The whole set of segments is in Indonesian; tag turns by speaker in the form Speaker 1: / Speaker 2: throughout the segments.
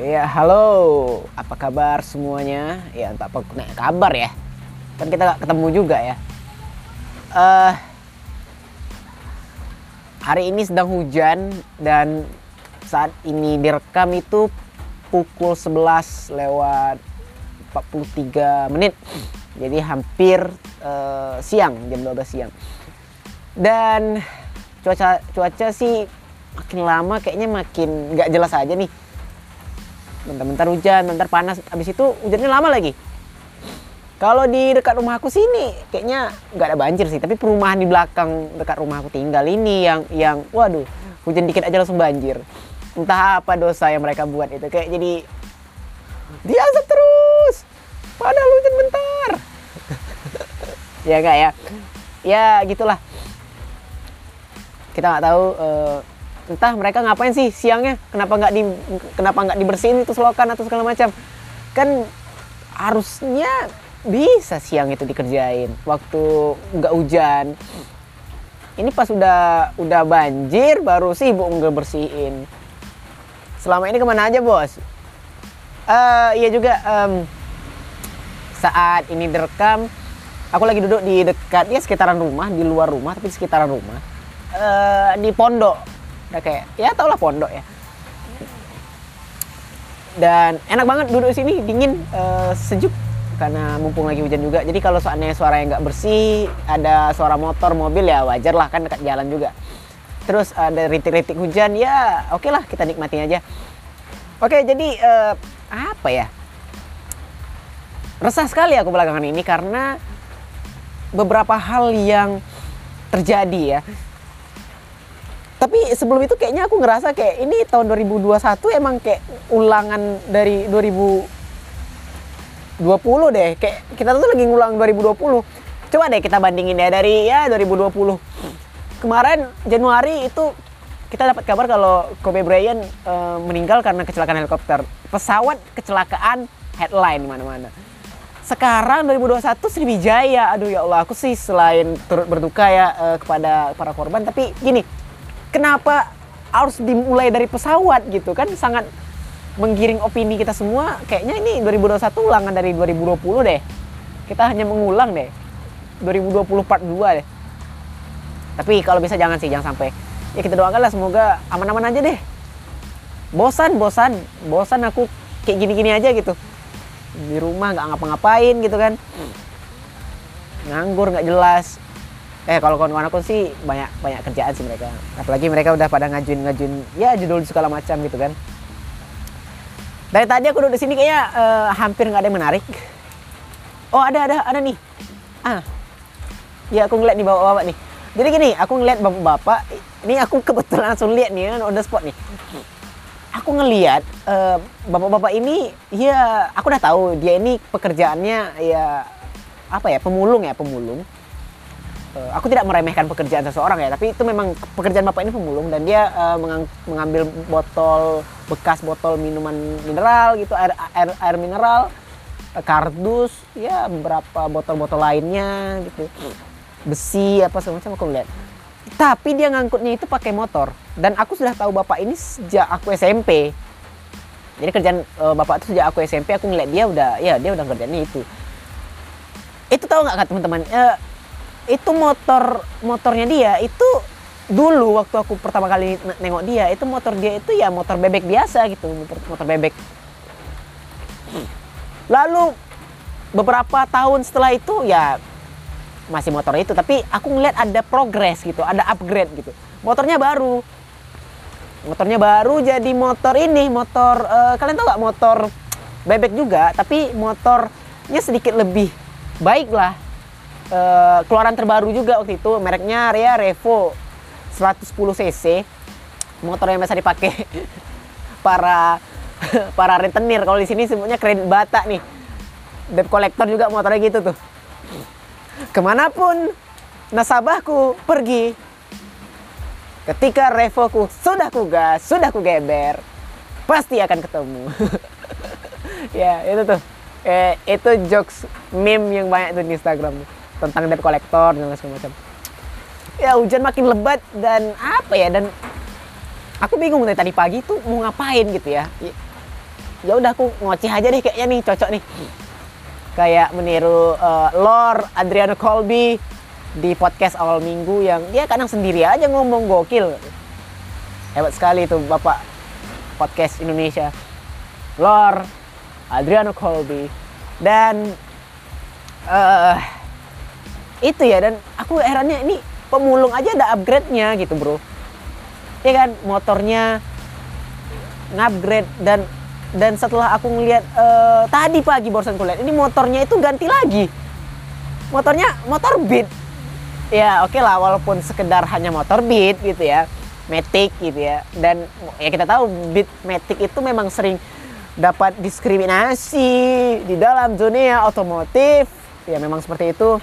Speaker 1: Ya, halo. Apa kabar semuanya? Ya, entah apa kena kabar ya. Kan kita gak ketemu juga ya. Eh hari ini sedang hujan dan saat ini direkam itu pukul 11 lewat 43 menit. Jadi hampir eh, siang, jam 12 siang. Dan cuaca cuaca sih makin lama kayaknya makin nggak jelas aja nih bentar-bentar hujan, bentar panas, habis itu hujannya lama lagi. Kalau di dekat rumah aku sini kayaknya nggak ada banjir sih, tapi perumahan di belakang dekat rumah aku tinggal ini yang yang waduh hujan dikit aja langsung banjir. Entah apa dosa yang mereka buat itu kayak jadi diazab terus. Padahal hujan bentar. ya enggak ya? Ya gitulah. Kita nggak tahu eh, entah mereka ngapain sih siangnya? Kenapa nggak di kenapa nggak dibersihin itu selokan atau segala macam? Kan harusnya bisa siang itu dikerjain waktu nggak hujan. Ini pas udah udah banjir baru sibuk nggak bersihin selama ini ke mana aja bos? Eh iya juga em, saat ini direkam aku lagi duduk di dekat ya sekitaran rumah di luar rumah tapi sekitaran rumah. Eh di pondok udah kayak ya tau lah pondok ya. Dan enak banget duduk sini dingin eh, sejuk. Karena mumpung lagi hujan juga. Jadi kalau soalnya suara yang nggak bersih ada suara motor mobil ya wajar lah kan dekat jalan juga. Terus ada rintik-rintik hujan ya oke lah kita nikmati aja. Oke jadi eh, apa ya? Resah sekali aku belakangan ini karena beberapa hal yang terjadi ya tapi sebelum itu kayaknya aku ngerasa kayak ini tahun 2021 emang kayak ulangan dari 2020 deh. Kayak kita tuh lagi ngulang 2020 coba deh kita bandingin ya dari ya 2020 kemarin Januari itu kita dapat kabar kalau Kobe Bryant eh, meninggal karena kecelakaan helikopter. Pesawat kecelakaan headline mana-mana. Sekarang 2021 Sriwijaya. Aduh ya Allah aku sih selain turut berduka ya eh, kepada para korban tapi gini kenapa harus dimulai dari pesawat gitu kan? Sangat menggiring opini kita semua. Kayaknya ini 2021 ulangan dari 2020 deh. Kita hanya mengulang deh. 2020 part 2 deh. Tapi kalau bisa jangan sih jangan sampai. Ya kita doakan lah semoga aman-aman aja deh. Bosan bosan. Bosan aku kayak gini-gini aja gitu. Di rumah nggak ngapa-ngapain gitu kan. Nganggur nggak jelas eh kalau kawan-kawan aku sih banyak banyak kerjaan sih mereka. Apalagi mereka udah pada ngajuin ngajuin ya judul segala macam gitu kan. Dari tadi aku duduk di sini kayaknya eh, hampir nggak ada yang menarik. Oh ada ada ada nih. Ah. Ya aku ngeliat nih bapak-bapak nih. Jadi gini aku ngeliat bapak-bapak ini aku kebetulan langsung lihat nih on the spot nih. Aku ngeliat eh, bapak-bapak ini ya aku udah tahu dia ini pekerjaannya ya apa ya pemulung ya pemulung Eh, aku tidak meremehkan pekerjaan seseorang ya, tapi itu memang pekerjaan bapak ini pemulung dan dia mengang- mengambil botol bekas botol minuman mineral gitu, air air, air mineral, eh, kardus, ya beberapa botol-botol lainnya gitu, besi apa segala macam aku lihat. Tapi dia ngangkutnya itu pakai motor dan aku sudah tahu bapak ini sejak aku SMP. Jadi kerjaan eh, bapak itu sejak aku SMP aku ngeliat dia udah ya dia udah kerjanya itu. Itu tahu nggak kak teman-teman? Eh, itu motor motornya dia itu dulu waktu aku pertama kali nengok dia itu motor dia itu ya motor bebek biasa gitu motor, motor bebek. Lalu beberapa tahun setelah itu ya masih motor itu tapi aku ngeliat ada progres gitu ada upgrade gitu. Motornya baru. Motornya baru jadi motor ini motor eh, kalian tahu nggak motor bebek juga? Tapi motornya sedikit lebih baik lah Eh, keluaran terbaru juga waktu itu mereknya Ria Revo 110 cc. Motor yang biasa dipakai para para rentenir kalau di sini sebutnya kredit bata nih. Debt collector juga motornya gitu tuh. Ke mana pun nasabahku pergi ketika Revoku sudah kugas sudah kugeber pasti akan ketemu. Ya itu tuh. Eh, itu jokes meme yang banyak tuh di Instagram tentang debt collector dan segala macam. Ya hujan makin lebat dan apa ya dan aku bingung dari tadi pagi tuh mau ngapain gitu ya. I- ya udah aku ngoceh aja deh kayaknya nih cocok nih. Kayak meniru uh, Lord Adriano Colby di podcast awal minggu yang dia kadang sendiri aja ngomong gokil. Hebat sekali tuh bapak podcast Indonesia. Lord Adriano Colby. Dan uh, itu ya dan aku herannya ini pemulung aja ada upgrade-nya gitu bro. Ya kan? Motornya ngupgrade dan dan setelah aku ngeliat uh, tadi pagi barusan kulihat ini motornya itu ganti lagi. Motornya motor beat. Ya oke okay lah walaupun sekedar hanya motor beat gitu ya Matic gitu ya. Dan ya kita tahu beat Matic itu memang sering dapat diskriminasi di dalam dunia otomotif. Ya memang seperti itu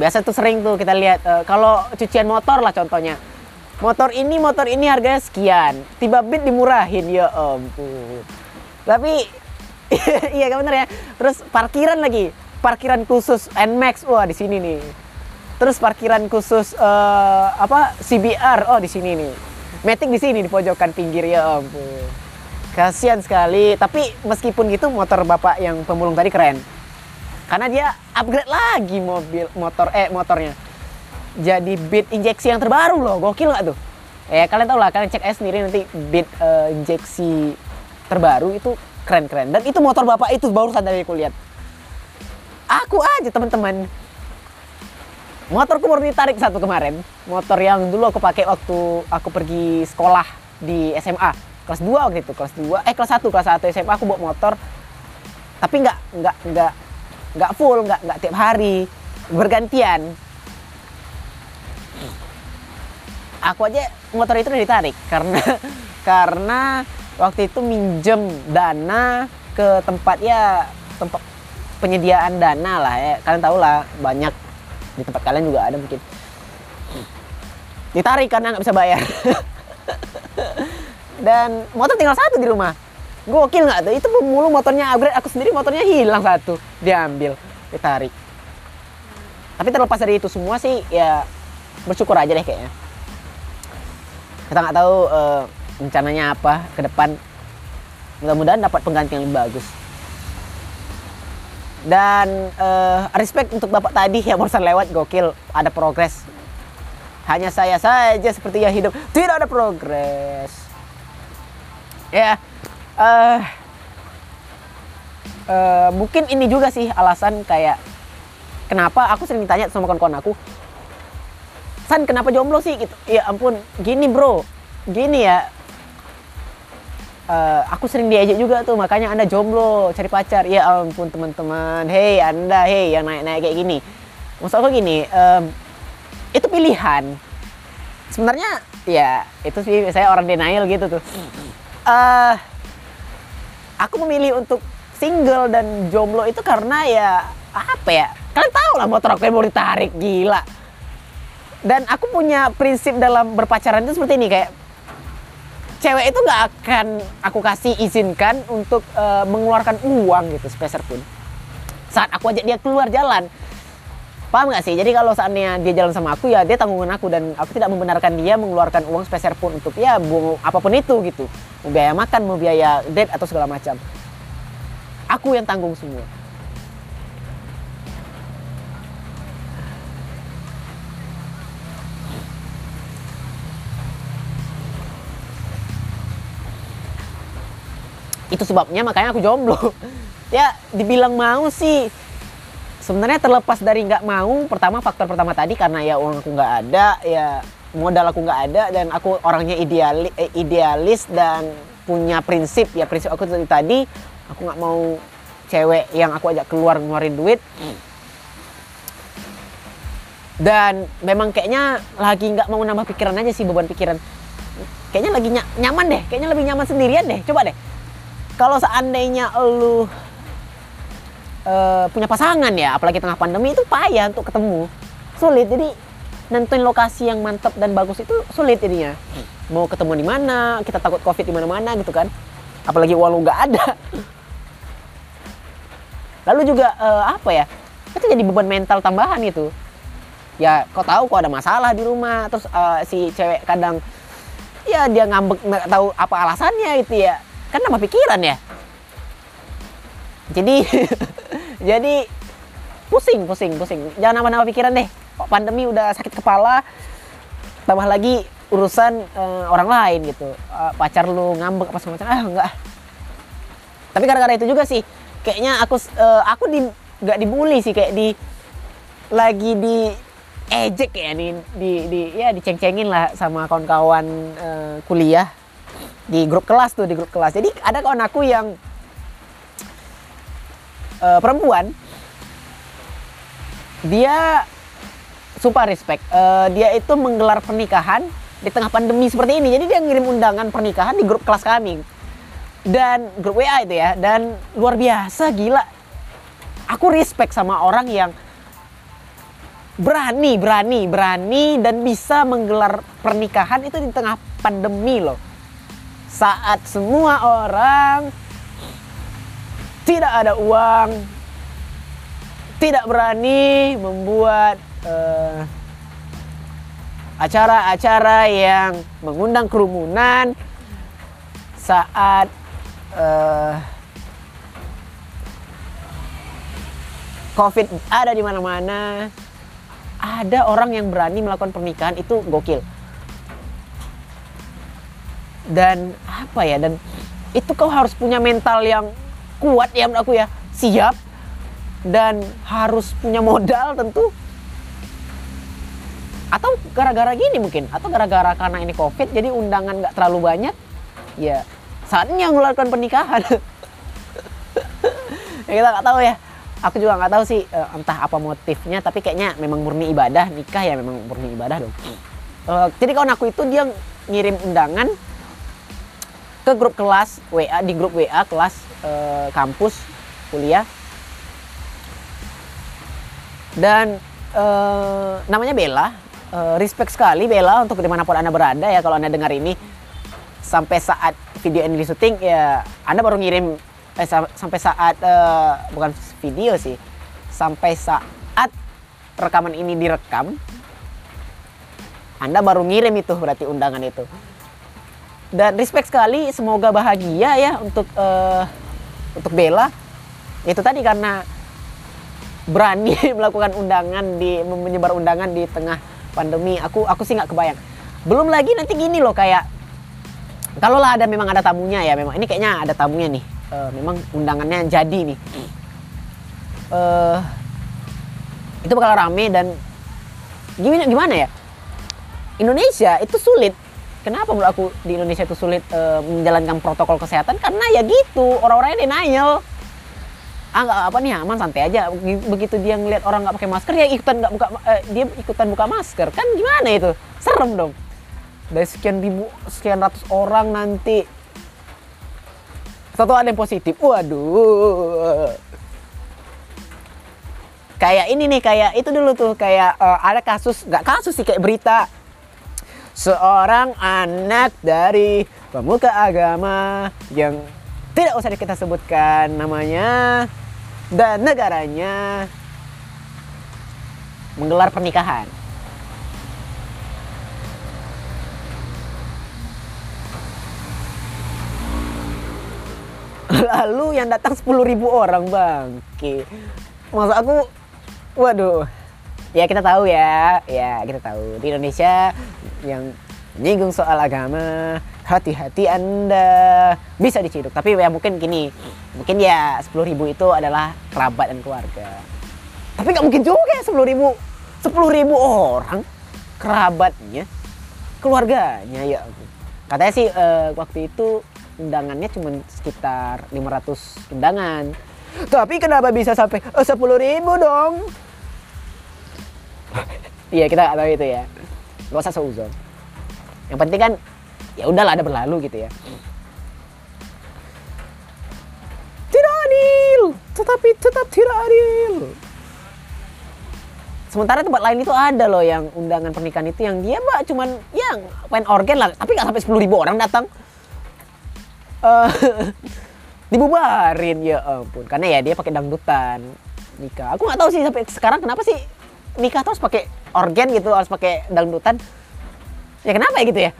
Speaker 1: biasa tuh sering tuh kita lihat uh, kalau cucian motor lah contohnya. Motor ini motor ini harganya sekian tiba bit dimurahin ya ampun. Tapi iya kan bener ya? Terus parkiran lagi parkiran khusus Nmax wah di sini nih. Terus parkiran khusus uh, apa CBR oh di sini nih. Matic di sini di pojokan pinggir ya ampun. Kasihan sekali. Tapi meskipun gitu motor bapak yang pemulung tadi keren karena dia upgrade lagi mobil motor eh motornya. Jadi beat injeksi yang terbaru loh gokil nggak tuh? Eh kalian tau lah kalian cek aja sendiri nanti beat uh, injeksi terbaru itu keren-keren. Dan itu motor bapak itu baru dari aku lihat. Aku aja teman-teman. Motorku baru ditarik satu kemarin. Motor yang dulu aku pakai waktu aku pergi sekolah di SMA kelas 2 waktu itu kelas 2 eh kelas 1 kelas 1 SMA aku bawa motor. Tapi nggak nggak nggak nggak full nggak nggak tiap hari. Bergantian. Aku aja motor itu udah ditarik karena karena waktu itu minjem dana ke tempat ya tempat penyediaan dana lah ya. Kalian tahu lah banyak. Di tempat kalian juga ada mungkin. Ditarik karena nggak bisa bayar. Dan motor tinggal satu di rumah gokil nggak tuh? Itu pemulung motornya upgrade aku sendiri motornya hilang satu. Diambil ditarik. Tapi terlepas dari itu semua sih ya bersyukur aja deh kayaknya. Kita nggak tahu uh, rencananya apa ke depan. Mudah-mudahan dapat pengganti yang lebih bagus. Dan uh, respect untuk bapak tadi yang barusan lewat gokil. Ada progres. Hanya saya saja seperti yang hidup. Tidak ada progres. Ya uh, uh, mungkin ini juga sih alasan kayak kenapa aku sering ditanya sama kawan-kawan aku San kenapa jomblo sih? Gitu. Ya ampun gini bro. Gini ya. Uh, aku sering diajak juga tuh makanya anda jomblo cari pacar. Ya ampun teman-teman. Hei anda hei yang naik-naik kayak gini. Maksud aku gini um, itu pilihan. Sebenarnya ya itu sih saya orang denial gitu tuh. Uh, aku memilih untuk single dan jomblo itu karena ya apa ya kalian tahu lah motor aku yang mau ditarik gila. Dan aku punya prinsip dalam berpacaran itu seperti ini kayak cewek itu nggak akan aku kasih izinkan untuk uh, mengeluarkan uang gitu speser pun saat aku ajak dia keluar jalan paham nggak sih? Jadi kalau saatnya dia jalan sama aku ya dia tanggungan aku dan aku tidak membenarkan dia mengeluarkan uang speser pun untuk ya mau apa pun itu gitu. Mau biaya makan mau biaya date atau segala macam. Aku yang tanggung semua. Itu sebabnya makanya aku jomblo. Ya dibilang mau sih sebenarnya terlepas dari nggak mau pertama faktor pertama tadi karena ya uang aku nggak ada ya modal aku nggak ada dan aku orangnya idealis, eh, idealis dan punya prinsip. Ya prinsip aku tadi tadi aku nggak mau cewek yang aku ajak keluar ngeluarin duit. Dan memang kayaknya lagi nggak mau nambah pikiran aja sih beban pikiran. Kayaknya lagi nyaman deh kayaknya lebih nyaman sendirian deh. Coba deh kalau seandainya lu uh, punya pasangan ya, apalagi tengah pandemi itu payah untuk ketemu. Sulit. Jadi nentuin lokasi yang mantap dan bagus itu sulit jadinya. Mau ketemu di mana, kita takut Covid di mana-mana gitu kan. Apalagi uang lu nggak ada. Lalu juga uh, apa ya? Itu jadi beban mental tambahan itu. Ya, kau tahu kok ada masalah di rumah, terus uh, si cewek kadang ya dia ngambek nggak tahu apa alasannya itu ya kan nama pikiran ya jadi jadi pusing pusing pusing. Jangan nama-nama pikiran deh. Pandemi udah sakit kepala tambah lagi urusan uh, orang lain gitu. Uh, pacar lu ngambek apa semacam ah enggak. Tapi gara-gara itu juga sih kayaknya aku uh, aku di nggak dibully sih kayak di lagi di ejek ya di di, di ya diceng-cengin lah sama kawan-kawan uh, kuliah. Di grup kelas tuh di grup kelas. Jadi ada kawan aku yang uh, perempuan dia super respect. Uh, dia itu menggelar pernikahan di tengah pandemi seperti ini. Jadi dia ngirim undangan pernikahan di grup kelas kami. Dan grup WA itu ya. Dan luar biasa gila. Aku respect sama orang yang berani, berani, berani dan bisa menggelar pernikahan itu di tengah pandemi loh. Saat semua orang tidak ada uang, tidak berani membuat acara acara-acara yang mengundang kerumunan saat uh, COVID ada di mana-mana. Ada orang yang berani melakukan pernikahan itu gokil. Dan apa ya? Dan itu kau harus punya mental yang kuat ya menurut aku ya. Siap. Dan harus punya modal tentu. Atau gara-gara gini mungkin. Atau gara-gara karena ini covid jadi undangan nggak terlalu banyak. Ya saatnya melakukan pernikahan. Ya kita nggak tahu ya. Aku juga nggak tahu sih uh, entah apa motifnya tapi kayaknya memang murni ibadah. Nikah ya memang murni ibadah dong. Uh, jadi kawan aku itu dia ngirim undangan ke grup kelas WA di grup WA kelas uh, kampus kuliah. Dan uh, namanya Bella. Uh, respect sekali Bella untuk di mana pun anda berada ya kalau anda dengar ini. Sampai saat video ini syuting ya anda baru ngirim eh sampai saat bukan video sih. Sampai saat rekaman ini direkam anda baru ngirim itu berarti undangan itu dan respect sekali semoga bahagia ya untuk uh, untuk Bella. Itu tadi karena berani melakukan undangan di menyebar undangan di tengah pandemi. Aku aku sih nggak kebayang. Belum lagi nanti gini loh kayak kalau lah ada memang ada tamunya ya memang. Ini kayaknya ada tamunya nih. Uh, memang undangannya jadi nih. Uh, itu bakal rame dan gimana gimana ya? Indonesia itu sulit kenapa menurut aku di Indonesia itu sulit uh, menjalankan protokol kesehatan? Karena ya gitu orang-orangnya denial. Ah nggak apa nih aman santai aja. Begitu dia ngeliat orang nggak pakai masker ya ikutan nggak buka eh, dia ikutan buka masker. Kan gimana itu? Serem dong. Dari sekian ribu sekian ratus orang nanti. Satu ada yang positif. Waduh. Kayak ini nih kayak itu dulu tuh kayak uh, ada kasus nggak kasus sih kayak berita seorang anak dari pemuka agama yang tidak usah kita sebutkan namanya dan negaranya menggelar pernikahan. Lalu yang datang 10 ribu orang bang. Oke. Maksud aku Waduh. Ya kita tahu ya, ya kita tahu di Indonesia yang menyinggung soal agama, hati-hati Anda bisa diciduk. Tapi ya mungkin gini, mungkin ya 10 ribu itu adalah kerabat dan keluarga. Tapi nggak mungkin juga ya 10 ribu, 10 ribu orang kerabatnya, keluarganya ya. Katanya sih uh, waktu itu undangannya cuma sekitar 500 undangan. Tapi kenapa bisa sampai eh, sepuluh ribu dong? Iya kita nggak tahu itu ya. Gak usah seuzon. Yang penting kan ya udahlah ada berlalu gitu ya. Tidak adil, tetapi tetap tidak adil. Sementara tempat lain itu ada loh yang undangan pernikahan itu yang dia mbak cuman yang main organ lah, tapi nggak sampai sepuluh ribu orang datang. Uh, dibubarin ya ampun, karena ya dia pakai dangdutan nikah. Aku nggak tahu sih sampai sekarang kenapa sih nikah terus pakai organ gitu harus pakai dangdutan ya kenapa ya gitu ya?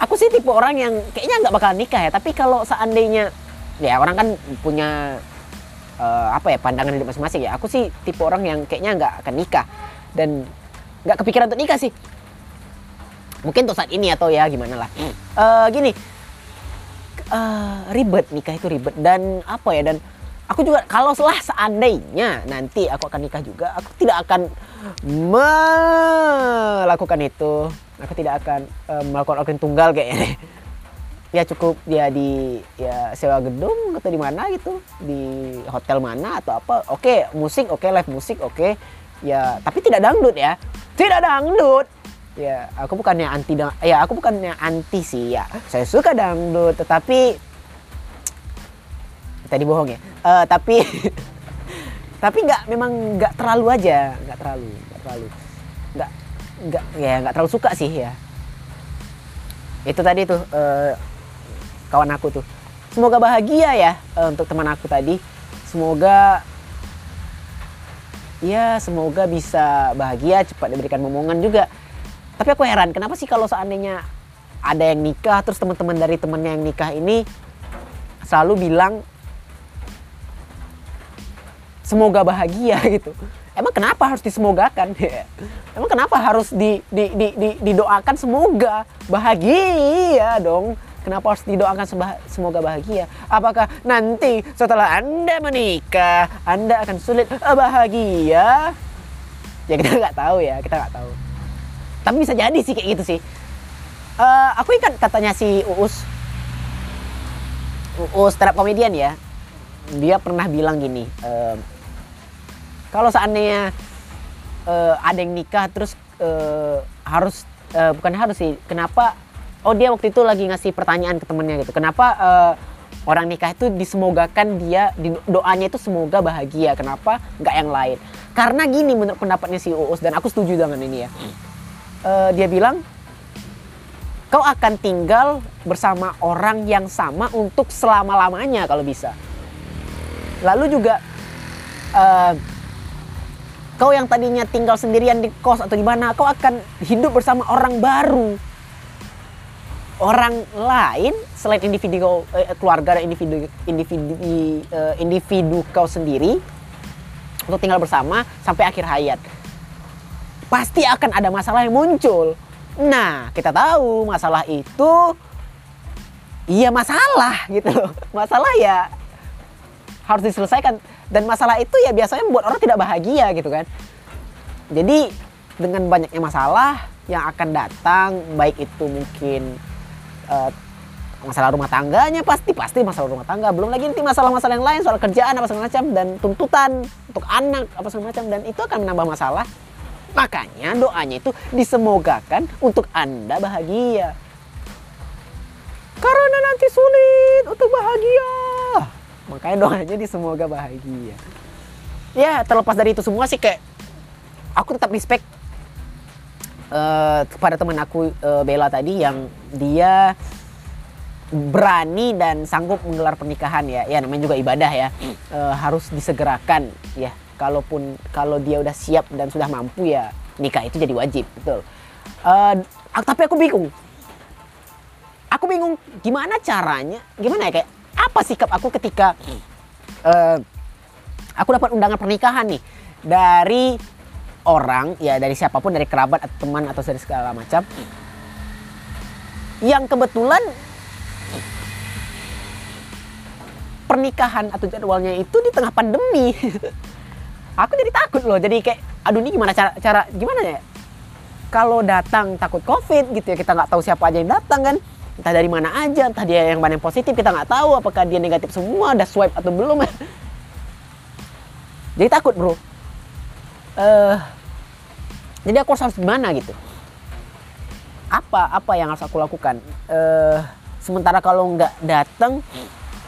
Speaker 1: Aku sih tipe orang yang kayaknya nggak bakal nikah ya tapi kalau seandainya ya orang kan punya uh, apa ya pandangan hidup masing-masing ya. Aku sih tipe orang yang kayaknya nggak akan nikah dan nggak kepikiran untuk nikah sih. Mungkin untuk saat ini atau ya gimana lah. Uh, gini uh, ribet nikah itu ribet dan apa ya dan aku juga kalau setelah seandainya nanti aku akan nikah juga aku tidak akan melakukan itu. Aku tidak akan uh, melakukan organ tunggal kayaknya. Ya cukup dia di ya sewa gedung atau di mana gitu di hotel mana atau apa. Oke musik oke live musik oke. Ya tapi tidak dangdut ya. Tidak dangdut. Ya aku bukannya anti ya aku bukannya anti sih ya. Saya suka dangdut tetapi tadi bohong ya uh, tapi tapi nggak memang nggak terlalu aja nggak terlalu nggak terlalu nggak nggak ya nggak terlalu suka sih ya itu tadi tuh uh, kawan aku tuh. Semoga bahagia ya uh, untuk teman aku tadi. Semoga ya semoga bisa bahagia cepat diberikan momongan juga. Tapi aku heran kenapa sih kalau seandainya ada yang nikah terus teman-teman dari temannya yang nikah ini selalu bilang semoga bahagia gitu. Emang kenapa harus disemogakan? Emang kenapa harus di, di, di, di, didoakan semoga bahagia dong? Kenapa harus didoakan semoga bahagia? Apakah nanti setelah Anda menikah, Anda akan sulit bahagia? Ya kita nggak tahu ya, kita nggak tahu. Tapi bisa jadi sih kayak gitu sih. Uh, aku ingat katanya si Uus, Uus terap komedian ya. Dia pernah bilang gini, uh, kalau seandainya uh, ada yang nikah terus uh, harus uh, bukan harus sih, kenapa oh dia waktu itu lagi ngasih pertanyaan ke temennya gitu. Kenapa uh, orang nikah itu disemogakan dia di doanya itu semoga bahagia? Kenapa nggak yang lain? Karena gini menurut pendapatnya si Uus dan aku setuju dengan ini ya. Uh, dia bilang kau akan tinggal bersama orang yang sama untuk selama lamanya kalau bisa. Lalu juga uh, kau yang tadinya tinggal sendirian di kos atau di mana kau akan hidup bersama orang baru. Orang lain selain individu eh, keluarga dan individu individu eh, individu kau sendiri untuk tinggal bersama sampai akhir hayat pasti akan ada masalah yang muncul. Nah kita tahu masalah itu iya masalah gitu loh. Masalah ya harus diselesaikan dan masalah itu ya biasanya membuat orang tidak bahagia gitu kan. Jadi dengan banyaknya masalah yang akan datang baik itu mungkin uh, masalah rumah tangganya pasti pasti masalah rumah tangga. Belum lagi nanti masalah-masalah yang lain soal kerjaan apa segala macam dan tuntutan untuk anak apa segala macam dan itu akan menambah masalah. Makanya doanya itu disemogakan untuk anda bahagia. Karena nanti sulit untuk bahagia makanya doanya disemoga bahagia. Ya terlepas dari itu semua sih kayak aku tetap respect uh, kepada teman aku uh, Bella tadi yang dia berani dan sanggup menggelar pernikahan ya. Ya namanya juga ibadah ya. Uh, harus disegerakan ya. Kalaupun kalau dia udah siap dan sudah mampu ya nikah itu jadi wajib betul. Uh, tapi aku bingung. Aku bingung gimana caranya gimana ya kayak apa sikap aku ketika uh, aku dapat undangan pernikahan nih? Dari orang ya dari siapa pun dari kerabat atau teman atau dari segala macam. Yang kebetulan pernikahan atau jadwalnya itu di tengah pandemi. Aku jadi takut loh jadi kayak aduh ini gimana cara cara gimana ya? Kalau datang takut covid gitu ya kita nggak tahu siapa aja yang datang kan entah dari mana aja entah dia yang mana yang positif kita nggak tahu apakah dia negatif semua ada swipe atau belum. Jadi takut bro. Uh, jadi aku harus gimana gitu? Apa apa yang harus aku lakukan? Uh, sementara kalau nggak datang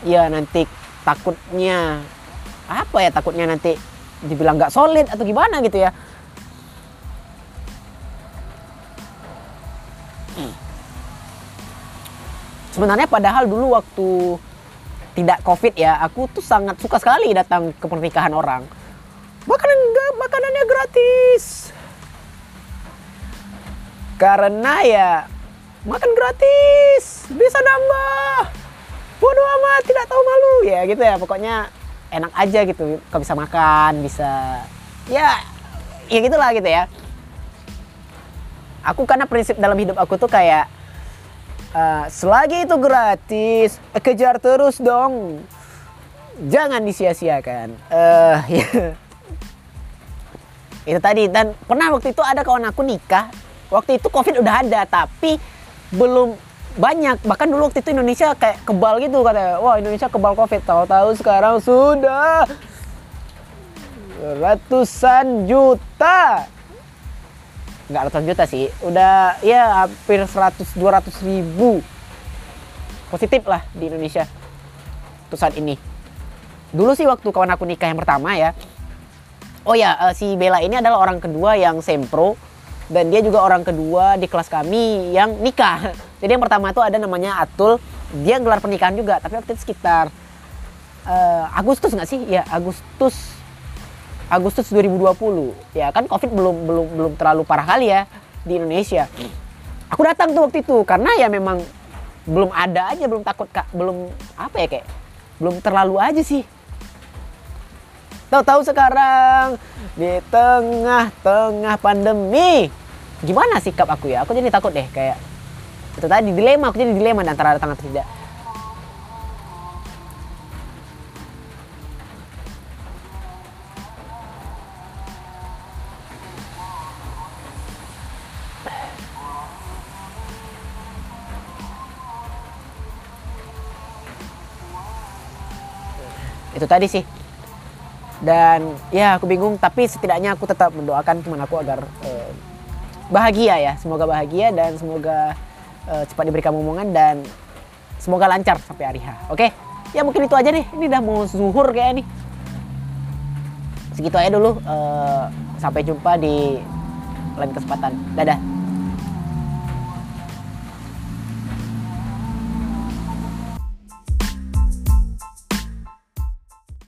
Speaker 1: ya nanti takutnya apa ya takutnya nanti dibilang nggak solid atau gimana gitu ya sebenarnya padahal dulu waktu tidak covid ya aku tuh sangat suka sekali datang ke pernikahan orang. Makanan makanannya gratis. Karena ya makan gratis. Bisa nambah. Bodoh amat tidak tahu malu. Ya gitu ya pokoknya enak aja gitu. Kau bisa makan bisa ya ya gitulah gitu ya. Aku karena prinsip dalam hidup aku tuh kayak uh, selagi itu gratis kejar terus dong. Jangan disia-siakan. Uh, ya. itu tadi dan pernah waktu itu ada kawan aku nikah. Waktu itu covid udah ada tapi belum banyak. Bahkan dulu waktu itu Indonesia kayak kebal gitu kata wah Indonesia kebal covid. Tahu-tahu sekarang sudah ratusan juta nggak ratusan juta sih. Udah ya hampir 100 200 ribu. Positif lah di Indonesia. Untuk saat ini. Dulu sih waktu kawan aku nikah yang pertama ya. Oh ya uh, si Bella ini adalah orang kedua yang sempro dan dia juga orang kedua di kelas kami yang nikah. Jadi yang pertama itu ada namanya Atul. Dia gelar pernikahan juga tapi waktu itu sekitar uh, Agustus nggak sih? Ya Agustus Agustus 2020 ya kan covid belum belum belum terlalu parah kali ya di Indonesia. Aku datang tuh waktu itu karena ya memang belum ada aja belum takut kak. Belum apa ya kayak belum terlalu aja sih. Tahu-tahu sekarang di tengah-tengah pandemi, gimana sikap aku ya? Aku jadi takut deh kayak itu tadi dilema, aku jadi dilema antara datang atau tidak. Itu tadi sih. Dan ya aku bingung tapi setidaknya aku tetap mendoakan teman aku agar eh, bahagia ya. Semoga bahagia dan semoga eh, cepat diberikan omongan dan semoga lancar sampai hari H oke? Ya mungkin itu aja nih ini udah mau zuhur kayak nih. Segitu aja dulu eh, sampai jumpa di lain kesempatan. Dadah